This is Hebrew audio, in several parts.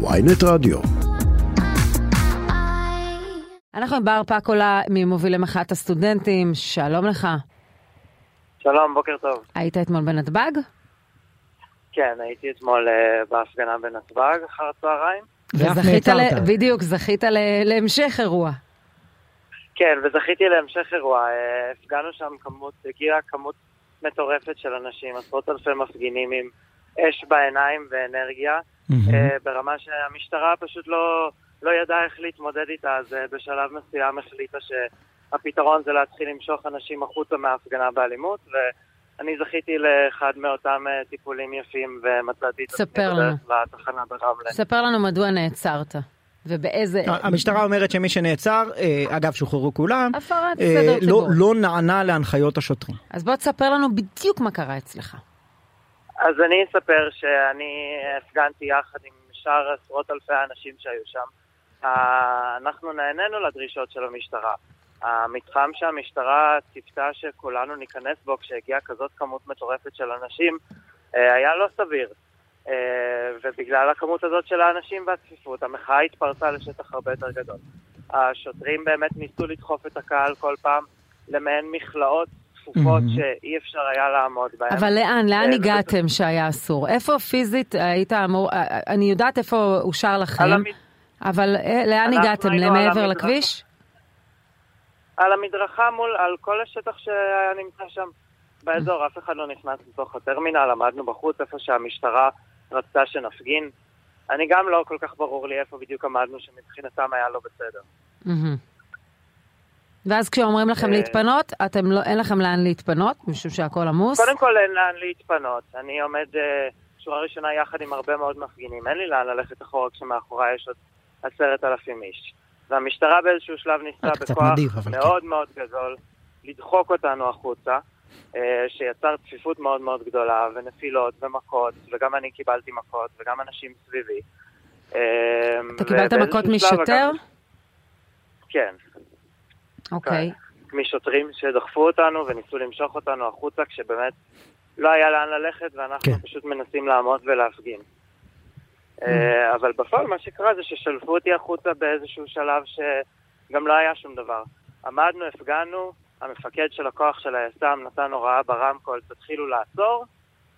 ויינט רדיו. אנחנו עם בר פקולה ממובילי מחאת הסטודנטים, שלום לך. שלום, בוקר טוב. היית אתמול בנתב"ג? כן, הייתי אתמול uh, בהפגנה בנתב"ג אחר הצהריים. וזכית, ל... בדיוק, זכית ל... להמשך אירוע. כן, וזכיתי להמשך אירוע. Uh, הפגנו שם כמות, הגיעה כמות מטורפת של אנשים, עשרות אלפי מפגינים עם אש בעיניים ואנרגיה, mm-hmm. uh, ברמה שהמשטרה פשוט לא, לא ידעה איך להתמודד איתה, אז uh, בשלב מסוים החליטה שהפתרון זה להתחיל למשוך אנשים החוצה מההפגנה באלימות, ואני זכיתי לאחד מאותם uh, טיפולים יפים ומצאתי את עצמי בדרך לתחנה ברמלה. ספר לנו מדוע נעצרת. ובאיזה... המשטרה אומרת שמי שנעצר, אגב שוחררו כולם, הפרת סדר לא, ציבורי. לא נענה להנחיות השוטרים. אז בוא תספר לנו בדיוק מה קרה אצלך. אז אני אספר שאני הפגנתי יחד עם שאר עשרות אלפי האנשים שהיו שם. אנחנו נהנינו לדרישות של המשטרה. המתחם שהמשטרה ציפתה שכולנו ניכנס בו כשהגיעה כזאת כמות מטורפת של אנשים, היה לא סביר. ובגלל הכמות הזאת של האנשים והצפיפות, המחאה התפרצה לשטח הרבה יותר גדול. השוטרים באמת ניסו לדחוף את הקהל כל פעם למעין מכלאות צפופות שאי אפשר היה לעמוד בהן. אבל לאן? לאן הגעתם שהיה אסור? איפה פיזית היית אמור... אני יודעת איפה אושר לכם, אבל לאן הגעתם? למעבר לכביש? על המדרכה מול, על כל השטח שהיה נמצא שם באזור, אף אחד לא נכנס לתוך הטרמינל, עמדנו בחוץ איפה שהמשטרה רצתה שנפגין. אני גם לא כל כך ברור לי איפה בדיוק עמדנו, שמבחינתם היה לא בסדר. ואז כשאומרים לכם להתפנות, אתם לא, אין לכם לאן להתפנות, משום שהכל עמוס? קודם כל אין לאן להתפנות. אני עומד שורה ראשונה יחד עם הרבה מאוד מפגינים. אין לי לאן ללכת אחורה כשמאחוריי יש עוד עשרת אלפים איש. והמשטרה באיזשהו שלב ניסתה בכוח מדהים, מאוד כן. מאוד גדול לדחוק אותנו החוצה, שיצר צפיפות מאוד מאוד גדולה, ונפילות ומכות, וגם אני קיבלתי מכות, וגם אנשים סביבי. אתה קיבלת מכות משוטר? כן. אוקיי. משוטרים שדחפו אותנו וניסו למשוך אותנו החוצה, כשבאמת לא היה לאן ללכת, ואנחנו כן. פשוט מנסים לעמוד ולהפגין. אבל בפועל מה שקרה זה ששלפו אותי החוצה באיזשהו שלב שגם לא היה שום דבר. עמדנו, הפגנו, המפקד של הכוח של היס"מ נתן הוראה ברמקול, תתחילו לעצור,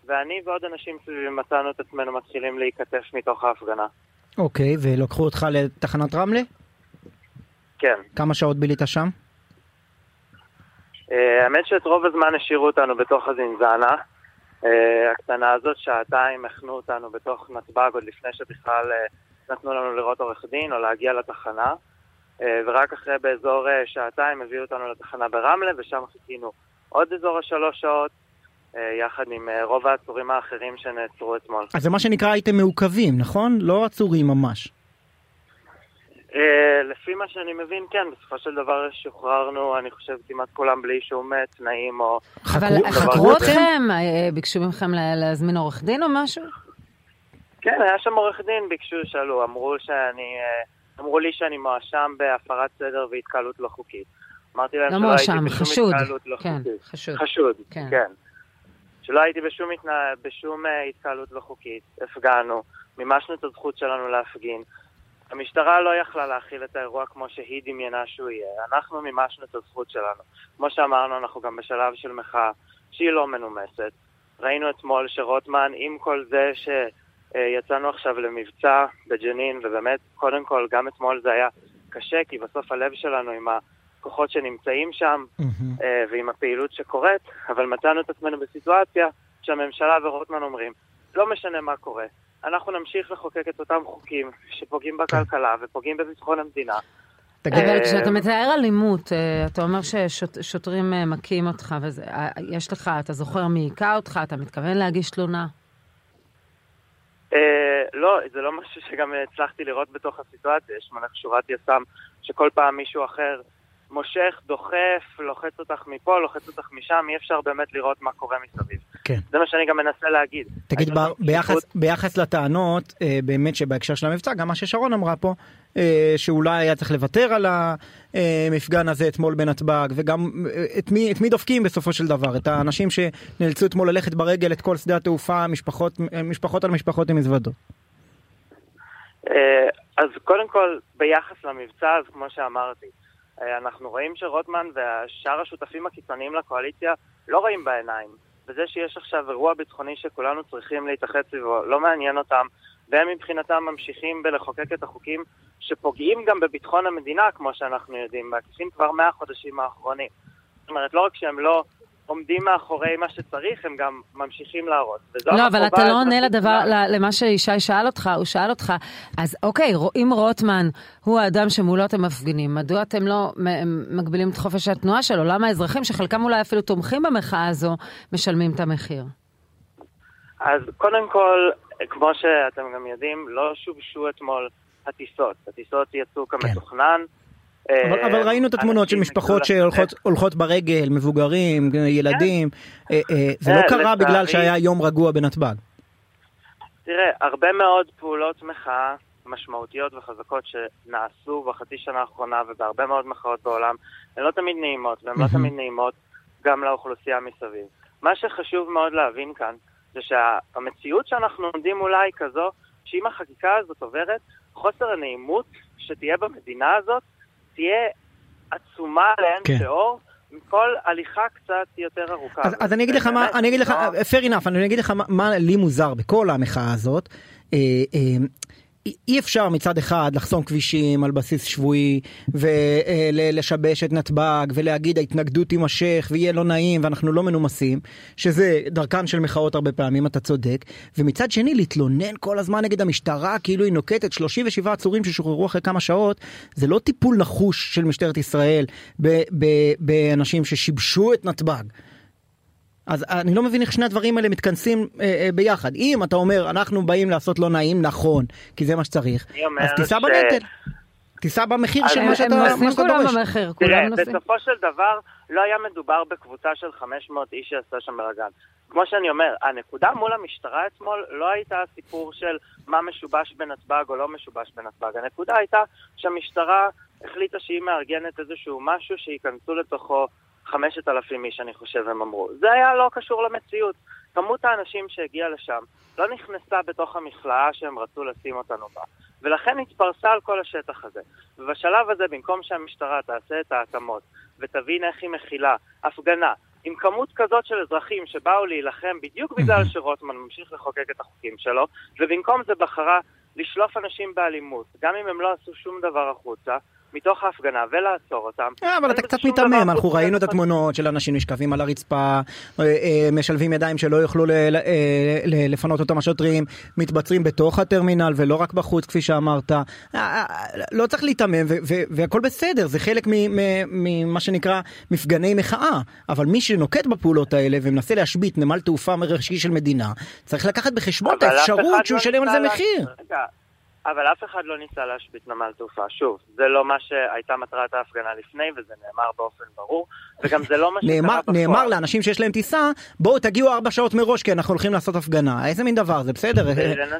ואני ועוד אנשים סביבי מצאנו את עצמנו מתחילים להיכתף מתוך ההפגנה. אוקיי, ולקחו אותך לתחנת רמלה? כן. כמה שעות בילית שם? האמת שאת רוב הזמן השאירו אותנו בתוך הזנזנה. הקטנה הזאת, שעתיים הכנו אותנו בתוך נתב"ג עוד לפני שבכלל נתנו לנו לראות עורך דין או להגיע לתחנה. ורק אחרי באזור שעתיים הביאו אותנו לתחנה ברמלה, ושם חיכינו עוד אזור השלוש שעות, יחד עם רוב העצורים האחרים שנעצרו אתמול. אז זה מה שנקרא הייתם מעוכבים, נכון? לא עצורים ממש. לפי מה שאני מבין, כן, בסופו של דבר שוחררנו, אני חושב, כמעט כולם בלי שום תנאים או... אבל חקרו אתכם? ביקשו מכם להזמין עורך דין או משהו? כן, היה שם עורך דין, ביקשו, שאלו, אמרו שאני... אמרו לי שאני מואשם בהפרת סדר והתקהלות לא חוקית. אמרתי להם לא שלא מואשם, הייתי בשום חשוד. התקהלות לא כן, חוקית. חשוד. חשוד, כן. כן. שלא הייתי בשום, התנה... בשום התקהלות לא חוקית, הפגענו, מימשנו את הזכות שלנו להפגין. המשטרה לא יכלה להכיל את האירוע כמו שהיא דמיינה שהוא יהיה. אנחנו מימשנו את הזכות שלנו. כמו שאמרנו, אנחנו גם בשלב של מחאה שהיא לא מנומסת. ראינו אתמול שרוטמן, עם כל זה ש... יצאנו עכשיו למבצע בג'נין, ובאמת, קודם כל, גם אתמול זה היה קשה, כי בסוף הלב שלנו עם הכוחות שנמצאים שם, mm-hmm. ועם הפעילות שקורית, אבל מצאנו את עצמנו בסיטואציה שהממשלה ורוטמן אומרים, לא משנה מה קורה, אנחנו נמשיך לחוקק את אותם חוקים שפוגעים בכלכלה ופוגעים בביטחון המדינה. אבל כשאתה מתאר אלימות, אתה אומר ששוטרים מכים אותך, יש לך, אתה זוכר מי היכה אותך, אתה מתכוון להגיש תלונה? לא, זה לא משהו שגם הצלחתי לראות בתוך הסיטואציה. יש מלך שורת יס"מ שכל פעם מישהו אחר מושך, דוחף, לוחץ אותך מפה, לוחץ אותך משם, אי אפשר באמת לראות מה קורה מסביב. כן. זה מה שאני גם מנסה להגיד. תגיד, בר, ביחס, ביחס לטענות, אה, באמת שבהקשר של המבצע, גם מה ששרון אמרה פה, אה, שאולי היה צריך לוותר על המפגן הזה אתמול בנתב"ג, וגם אה, את מי, את מי דופקים בסופו של דבר? את האנשים שנאלצו אתמול ללכת ברגל את כל שדה התעופה, משפחות, משפחות על משפחות עם מזוודות. אז קודם כל, ביחס למבצע, אז כמו שאמרתי, אנחנו רואים שרוטמן ושאר השותפים הקיצוניים לקואליציה לא רואים בעיניים. וזה שיש עכשיו אירוע ביטחוני שכולנו צריכים להתאחד סביבו, לא מעניין אותם, והם מבחינתם ממשיכים בלחוקק את החוקים שפוגעים גם בביטחון המדינה, כמו שאנחנו יודעים, בעקיפין כבר מהחודשים האחרונים. זאת אומרת, לא רק שהם לא עומדים מאחורי מה שצריך, הם גם ממשיכים להרוס. לא, אבל אתה לא עונה לדבר, למה שישי שאל אותך, הוא שאל אותך, אז אוקיי, אם רוטמן הוא האדם שמולו אתם מפגינים, מדוע אתם לא מגבילים את חופש התנועה שלו? למה האזרחים, שחלקם אולי אפילו תומכים במחאה הזו, משלמים את המחיר? אז קודם כל, כמו שאתם גם יודעים, לא שובשו אתמול הטיסות. הטיסות יצאו כמתוכנן. כן. אבל, אה, אבל ראינו את התמונות של משפחות שהולכות ברגל, מבוגרים, ילדים, אה, אה, זה לא קרה בגלל שהיה יום רגוע בנתב"ג. תראה, הרבה מאוד פעולות מחאה משמעותיות וחזקות שנעשו בחצי שנה האחרונה ובהרבה מאוד מחאות בעולם, הן לא תמיד נעימות, והן לא תמיד נעימות גם לאוכלוסייה מסביב. מה שחשוב מאוד להבין כאן, זה שהמציאות שאנחנו עומדים מולה היא כזו, שאם החקיקה הזאת עוברת, חוסר הנעימות שתהיה במדינה הזאת תהיה עצומה לאין כן. שיעור. מכל הליכה קצת יותר ארוכה. אז, אז אני אגיד לך מה, אני אגיד לך, fair enough, אני אגיד לך מה, מה לי מוזר בכל המחאה הזאת. אי אפשר מצד אחד לחסום כבישים על בסיס שבועי ולשבש את נתב"ג ולהגיד ההתנגדות תימשך ויהיה לא נעים ואנחנו לא מנומסים, שזה דרכן של מחאות הרבה פעמים, אתה צודק, ומצד שני להתלונן כל הזמן נגד המשטרה כאילו היא נוקטת 37 עצורים ששוחררו אחרי כמה שעות, זה לא טיפול נחוש של משטרת ישראל באנשים ששיבשו את נתב"ג. אז אני לא מבין איך שני הדברים האלה מתכנסים אה, אה, ביחד. אם אתה אומר, אנחנו באים לעשות לא נעים, נכון, כי זה מה שצריך, אז תיסע ש... בנטל. תיסע במחיר של מה שאתה דורש. הם נוסעים כולם במחיר, כולם נוסעים. בסופו של דבר, לא היה מדובר בקבוצה של 500 איש שעשה שם בלאגן. כמו שאני אומר, הנקודה מול המשטרה אתמול לא הייתה הסיפור של מה משובש בנתב"ג או לא משובש בנתב"ג. הנקודה הייתה שהמשטרה החליטה שהיא מארגנת איזשהו משהו שייכנסו לתוכו חמשת אלפים איש, אני חושב, הם אמרו. זה היה לא קשור למציאות. כמות האנשים שהגיעה לשם לא נכנסה בתוך המכלאה שהם רצו לשים אותנו בה, ולכן התפרסה על כל השטח הזה. ובשלב הזה, במקום שהמשטרה תעשה את ההתאמות ותבין איך היא מכילה הפגנה עם כמות כזאת של אזרחים שבאו להילחם בדיוק בגלל שרוטמן ממשיך לחוקק את החוקים שלו, ובמקום זה בחרה לשלוף אנשים באלימות, גם אם הם לא עשו שום דבר החוצה, מתוך ההפגנה ולעצור אותם. אה, אבל אתה קצת מיתמם, אנחנו ראינו את התמונות של אנשים נשכבים על הרצפה, אה, אה, משלבים ידיים שלא יוכלו לפנות אותם השוטרים, מתבצרים בתוך הטרמינל ולא רק בחוץ כפי שאמרת. לא צריך להיתמם והכל בסדר, זה חלק ממה שנקרא מפגני מחאה, אבל מי שנוקט בפעולות האלה ומנסה להשבית נמל תעופה מראשי של מדינה, צריך לקחת בחשבון את האפשרות שהוא לא ישלם על זה מחיר. אבל אף אחד לא ניסה להשבית נמל תעופה. שוב, זה לא מה שהייתה מטרת ההפגנה לפני, וזה נאמר באופן ברור, וגם זה לא מה שקרה בפועל. נאמר לאנשים שיש להם טיסה, בואו תגיעו ארבע שעות מראש, כי אנחנו הולכים לעשות הפגנה. איזה מין דבר זה, בסדר.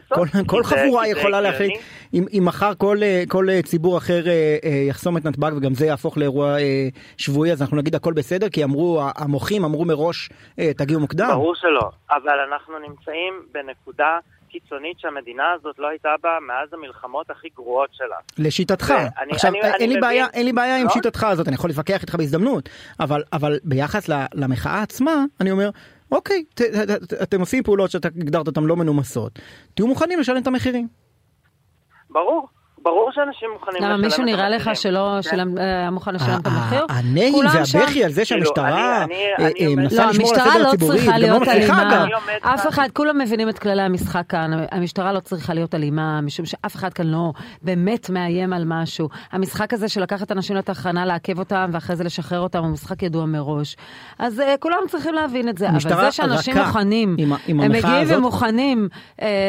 כל, כל חבורה יכולה להחליט, אם, מחר כל, כל ציבור אחר אה, אה, יחסום את נתב"ג, וגם זה יהפוך לאירוע אה, שבועי, אז אנחנו נגיד הכל בסדר, כי אמרו, המוחים אמרו מראש, תגיעו מוקדם. ברור שלא, אבל אנחנו נמצאים בנקודה... קיצונית שהמדינה הזאת לא הייתה בה מאז המלחמות הכי גרועות שלה. לשיטתך. ואני, עכשיו, אני, אין, אני לי מבין... בעיה, אין לי בעיה לא? עם שיטתך הזאת, אני יכול להתווכח איתך בהזדמנות, אבל, אבל ביחס למחאה עצמה, אני אומר, אוקיי, ת, ת, ת, אתם עושים פעולות שאתה הגדרת אותן לא מנומסות, תהיו מוכנים לשלם את המחירים. ברור. ברור שאנשים מוכנים לשלם את המחירים. למה מישהו נראה לך שלא כן. היה אה, מוכן לשלם את המחיר? הנהי והבכי על זה כאילו, שהמשטרה אה, אה, מנסה לא, לשמור על הסדר הציבורי, זה לא מצליחה גם. אף אחד, כולם מבינים את כללי המשחק כאן, המשטרה לא צריכה להיות אלימה, משום שאף אחד כאן לא באמת מאיים על משהו. המשחק הזה של לקחת אנשים לתחנה, לעכב אותם ואחרי זה לשחרר אותם, הוא משחק ידוע מראש. אז כולם צריכים להבין את זה, אבל זה שאנשים מוכנים, הם מגיעים ומוכנים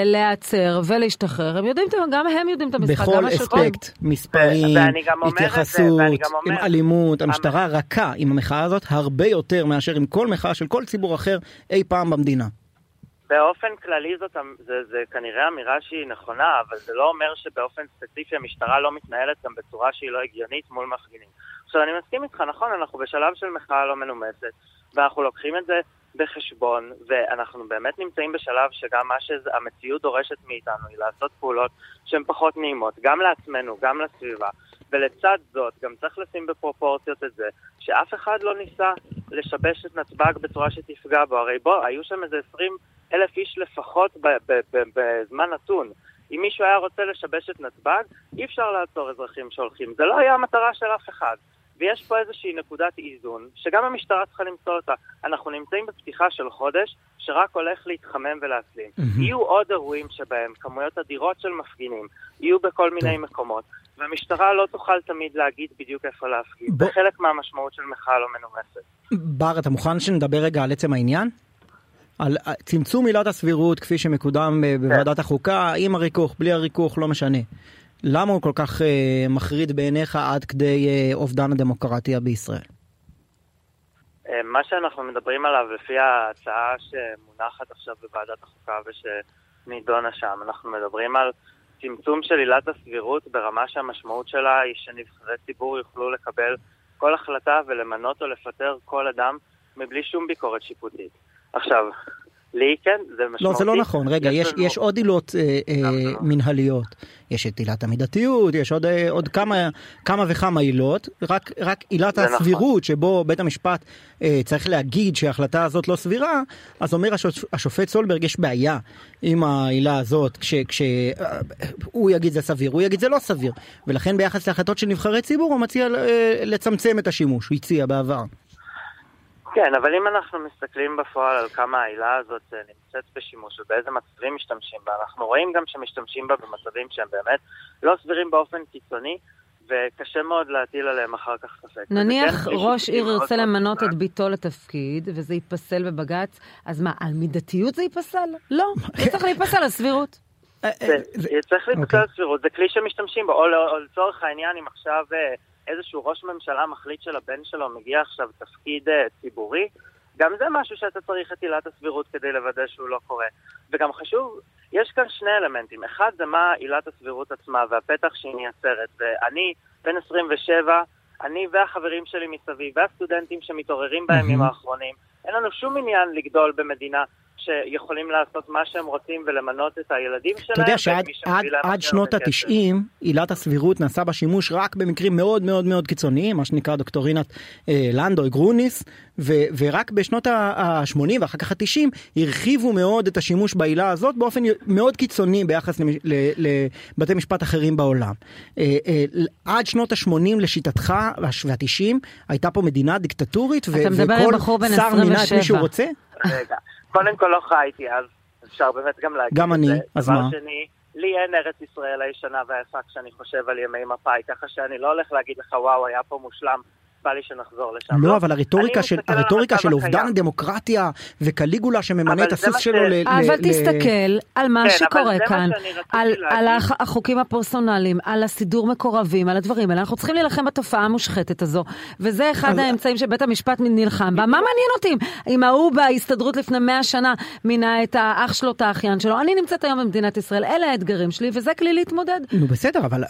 להיעצר ולהשתחרר, הם יודעים, גם הם יודעים את המשחק. אספקט, מספרים, התייחסות, עם אלימות, המשטרה רכה עם המחאה הזאת הרבה יותר מאשר עם כל מחאה של כל ציבור אחר אי פעם במדינה. באופן כללי זאת, זה, זה כנראה אמירה שהיא נכונה, אבל זה לא אומר שבאופן ספציפי המשטרה לא מתנהלת גם בצורה שהיא לא הגיונית מול מפגינים. עכשיו, אני מסכים איתך, נכון, אנחנו בשלב של מחאה לא מנומסת, ואנחנו לוקחים את זה בחשבון, ואנחנו באמת נמצאים בשלב שגם מה שהמציאות דורשת מאיתנו היא לעשות פעולות שהן פחות נעימות, גם לעצמנו, גם לסביבה. ולצד זאת, גם צריך לשים בפרופורציות את זה, שאף אחד לא ניסה לשבש את נתב"ג בצורה שתפגע בו. הרי בוא, היו שם איזה 20 אלף איש לפחות בזמן נתון. אם מישהו היה רוצה לשבש את נתב"ג, אי אפשר לעצור אזרחים שהולכים. זה לא היה המטרה של אף אחד. ויש פה איזושהי נקודת איזון, שגם המשטרה צריכה למצוא אותה. אנחנו נמצאים בפתיחה של חודש שרק הולך להתחמם ולהסלים. Mm-hmm. יהיו עוד אירועים שבהם כמויות אדירות של מפגינים יהיו בכל מיני טוב. מקומות, והמשטרה לא תוכל תמיד להגיד בדיוק איפה להפגין. ב... זה חלק מהמשמעות של מחאה לא מנומסת. בר, אתה מוכן שנדבר רגע על עצם העניין? על צמצום עילת הסבירות כפי שמקודם אה, כן. בוועדת החוקה, עם הריכוך, בלי הריכוך, לא משנה. למה הוא כל כך אה, מחריד בעיניך עד כדי אה, אובדן הדמוקרטיה בישראל? אה, מה שאנחנו מדברים עליו לפי ההצעה שמונחת עכשיו בוועדת החוקה ושנידונה שם, אנחנו מדברים על צמצום של עילת הסבירות ברמה שהמשמעות שלה היא שנבחרי ציבור יוכלו לקבל כל החלטה ולמנות או לפטר כל אדם מבלי שום ביקורת שיפוטית. עכשיו, לי כן, זה משמעותי. לא, זה לא נכון. רגע, יש, יש, עוד עילות אה, אה, מנהליות. יש את עילת המידתיות, יש עוד, אה, עוד כמה, כמה וכמה עילות. רק, רק עילת נכון. הסבירות, נכון. שבו בית המשפט אה, צריך להגיד שההחלטה הזאת לא סבירה, אז אומר השופ, השופט סולברג, יש בעיה עם העילה הזאת. כשהוא כש, אה, יגיד זה סביר, הוא יגיד זה לא סביר. ולכן ביחס להחלטות של נבחרי ציבור, הוא מציע אה, לצמצם את השימוש, הוא הציע בעבר. כן, אבל אם אנחנו מסתכלים בפועל על כמה העילה הזאת אה, נמצאת בשימוש ובאיזה מצבים משתמשים בה, אנחנו רואים גם שמשתמשים בה במצבים שהם באמת לא סבירים באופן קיצוני, וקשה מאוד להטיל עליהם אחר כך ספק. נניח כן ראש עיר ירצה למנות את ביתו לתפקיד, וזה ייפסל בבג"ץ, אז מה, על מידתיות זה ייפסל? לא, זה צריך להיפסל על סבירות. אה, אה, צריך להיפסל אוקיי. על סבירות, זה כלי שמשתמשים בו, או לצורך העניין, אם עכשיו... איזשהו ראש ממשלה מחליט שלבן שלו מגיע עכשיו תפקיד uh, ציבורי, גם זה משהו שאתה צריך את עילת הסבירות כדי לוודא שהוא לא קורה. וגם חשוב, יש כאן שני אלמנטים. אחד זה מה עילת הסבירות עצמה והפתח שהיא מייצרת. ואני, בן 27, אני והחברים שלי מסביב, והסטודנטים שמתעוררים בימים האחרונים, אין לנו שום עניין לגדול במדינה שיכולים לעשות מה שהם רוצים ולמנות את הילדים שלהם. אתה יודע שעד עד, עד שנות התשעים עילת הסבירות נעשה בה שימוש רק במקרים מאוד מאוד מאוד קיצוניים, מה שנקרא דוקטורינת אה, לנדוי גרוניס, ו, ורק בשנות ה-80 ואחר כך ה-90 הרחיבו מאוד את השימוש בעילה הזאת באופן מאוד קיצוני ביחס לבתי משפט אחרים בעולם. אה, אה, עד שנות ה-80 לשיטתך וה-90 הייתה פה מדינה דיקטטורית וכל שר מינה את מי שהוא רוצה? רגע. קודם כל לא חייתי אז, אפשר באמת גם להגיד גם אני, אז מה? שני, לי אין ארץ ישראל הישנה והיפה כשאני חושב על ימי מפא"י, ככה שאני לא הולך להגיד לך וואו, היה פה מושלם. בא לי שנחזור לשם. לא, אבל הרטוריקה של, הרטוריקה של אובדן הדמוקרטיה וקליגולה שממנה את הסוס שלו ל... אבל תסתכל על מה כן, שקורה כאן, על, על החוקים הפרסונליים, על הסידור מקורבים, על הדברים האלה. אנחנו צריכים להילחם בתופעה המושחתת הזו, וזה אחד האמצעים שבית המשפט נלחם בה. מה מעניין אותי אם ההוא בהסתדרות לפני מאה שנה מינה את האח שלו, את האחיין שלו? אני נמצאת היום במדינת ישראל, אלה האתגרים שלי, וזה כלי להתמודד. נו בסדר, אבל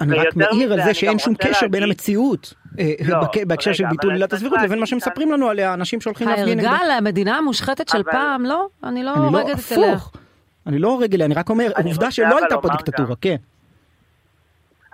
אני רק מעיר על זה שאין שום קשר בין המציאות. אה, לא, בהקשר של ביטול עילת הסבירות לבין מה שמספרים לנו עליה אנשים שהולכים להפגין נגדה. ההרגל, המדינה המושחתת של פעם, לא, אני לא הורגת אליה. אני לא הורג אליה, אני רק אומר, עובדה שלא הייתה פה דיקטטורה, כן.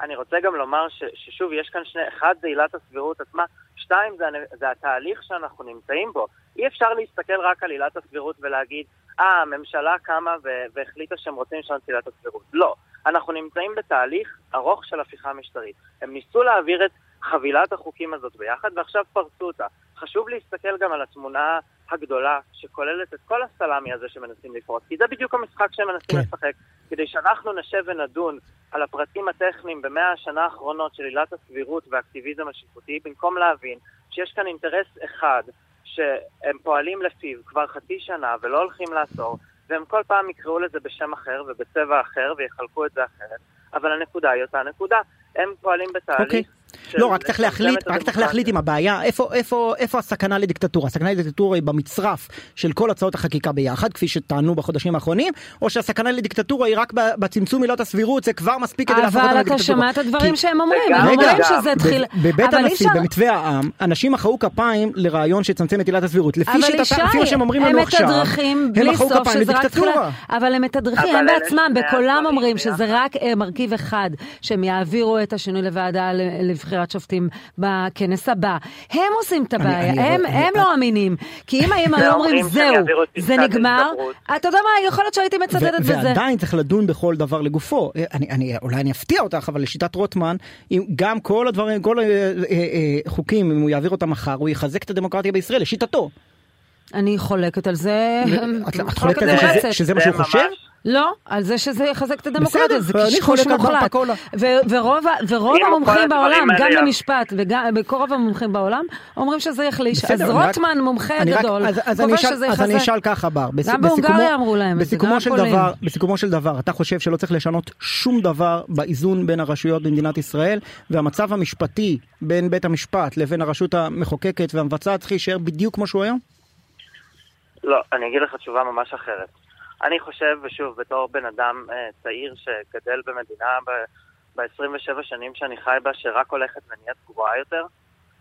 אני רוצה גם לומר ש, ששוב, יש כאן שני, אחד זה עילת הסבירות עצמה, שתיים זה, זה התהליך שאנחנו נמצאים בו. אי אפשר להסתכל רק על עילת הסבירות ולהגיד, אה, ah, הממשלה קמה והחליטה שהם רוצים לשנות עילת הסבירות. לא. אנחנו נמצאים בתהליך ארוך של הפיכה משטרית. הם ניסו להעביר את חבילת החוקים הזאת ביחד, ועכשיו פרצו אותה. חשוב להסתכל גם על התמונה הגדולה שכוללת את כל הסלאמי הזה שמנסים לפרוץ, כי זה בדיוק המשחק שהם מנסים כן. לשחק. כדי שאנחנו נשב ונדון על הפרטים הטכניים במאה השנה האחרונות של עילת הסבירות והאקטיביזם השיפוטי, במקום להבין שיש כאן אינטרס אחד שהם פועלים לפיו כבר חצי שנה ולא הולכים לעצור, והם כל פעם יקראו לזה בשם אחר ובצבע אחר ויחלקו את זה אחרת, אבל הנקודה היא אותה נקודה. הם פועלים בתהליך okay. לא, רק צריך להחליט, רק צריך להחליט עם הבעיה, איפה, איפה, איפה הסכנה לדיקטטורה? הסכנה לדיקטטורה היא במצרף של כל הצעות החקיקה ביחד, כפי שטענו בחודשים האחרונים, או שהסכנה לדיקטטורה היא רק בצמצום עילת הסבירות, זה כבר מספיק כדי להפוך אותה לדיקטטורה. אבל אתה שמעת דברים שהם אומרים, הם אומרים שזה התחיל... בבית הנשיא, במתווה העם, אנשים מחאו כפיים לרעיון שיצמצם את עילת הסבירות. לפי מה שהם אומרים לנו עכשיו, הם מחאו כפיים לדיקטטורה. אבל הם מתדרכים, הם בעצמם, בקולם אומרים שזה רק מרכיב אחד, שהם יעבירו את השינוי לוועדה לבחירת שופטים בכנס הבא. הם עושים את הבעיה, הם לא אמינים. כי אם הם היו אומרים, זהו, זה נגמר, אתה יודע מה, יכול להיות שהייתי מצדדת בזה. ועדיין צריך לדון בכל דבר לגופו. אולי אני אפתיע אותך, אבל לשיטת רוטמן, גם כל הדברים, כל החוקים, אה, אה, אם הוא יעביר אותם מחר, הוא יחזק את הדמוקרטיה בישראל, לשיטתו. אני חולקת על זה. את חולקת על זה שזה מה שהוא חושב? לא, על זה שזה יחזק את הדמוקרטיה, זה קשקוש מוחלט. ורוב המומחים בעולם, גם במשפט ורוב המומחים בעולם, אומרים שזה יחליש. אז רוטמן, מומחה גדול, קובע שזה יחזק. אז אני אשאל ככה, בר. גם בהונגריה אמרו להם את זה, גם. בסיכומו של דבר, אתה חושב שלא צריך לשנות שום דבר באיזון בין הרשויות במדינת ישראל, והמצב המשפטי בין בית המשפט לבין הרשות המחוקקת והמבצעת צריך להישאר בדיוק כמו שהוא היום? לא, אני אגיד לך תשובה ממש אחרת. אני חושב, ושוב, בתור בן אדם אה, צעיר שגדל במדינה ב-27 שנים שאני חי בה, שרק הולכת ונהיית גרועה יותר,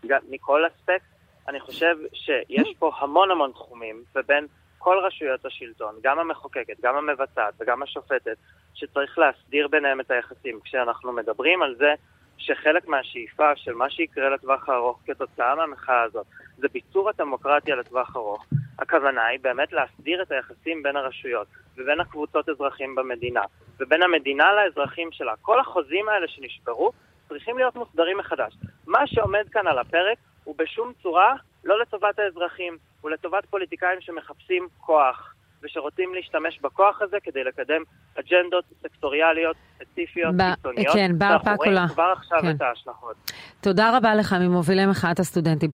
מכל אספקט, אני חושב שיש פה המון המון תחומים, ובין כל רשויות השלטון, גם המחוקקת, גם המבצעת וגם השופטת, שצריך להסדיר ביניהם את היחסים. כשאנחנו מדברים על זה שחלק מהשאיפה של מה שיקרה לטווח הארוך כתוצאה מהמחאה הזאת זה ביצור הדמוקרטיה לטווח ארוך. הכוונה היא באמת להסדיר את היחסים בין הרשויות ובין הקבוצות אזרחים במדינה ובין המדינה לאזרחים שלה. כל החוזים האלה שנשברו צריכים להיות מוסדרים מחדש. מה שעומד כאן על הפרק הוא בשום צורה לא לטובת האזרחים, הוא לטובת פוליטיקאים שמחפשים כוח. ושרוצים להשתמש בכוח הזה כדי לקדם אג'נדות סקטוריאליות ספציפיות, קיצוניות. כן, בר פקולה. ואנחנו רואים כבר עכשיו כן. את ההשלכות. תודה רבה לך ממובילי מחאת הסטודנטים.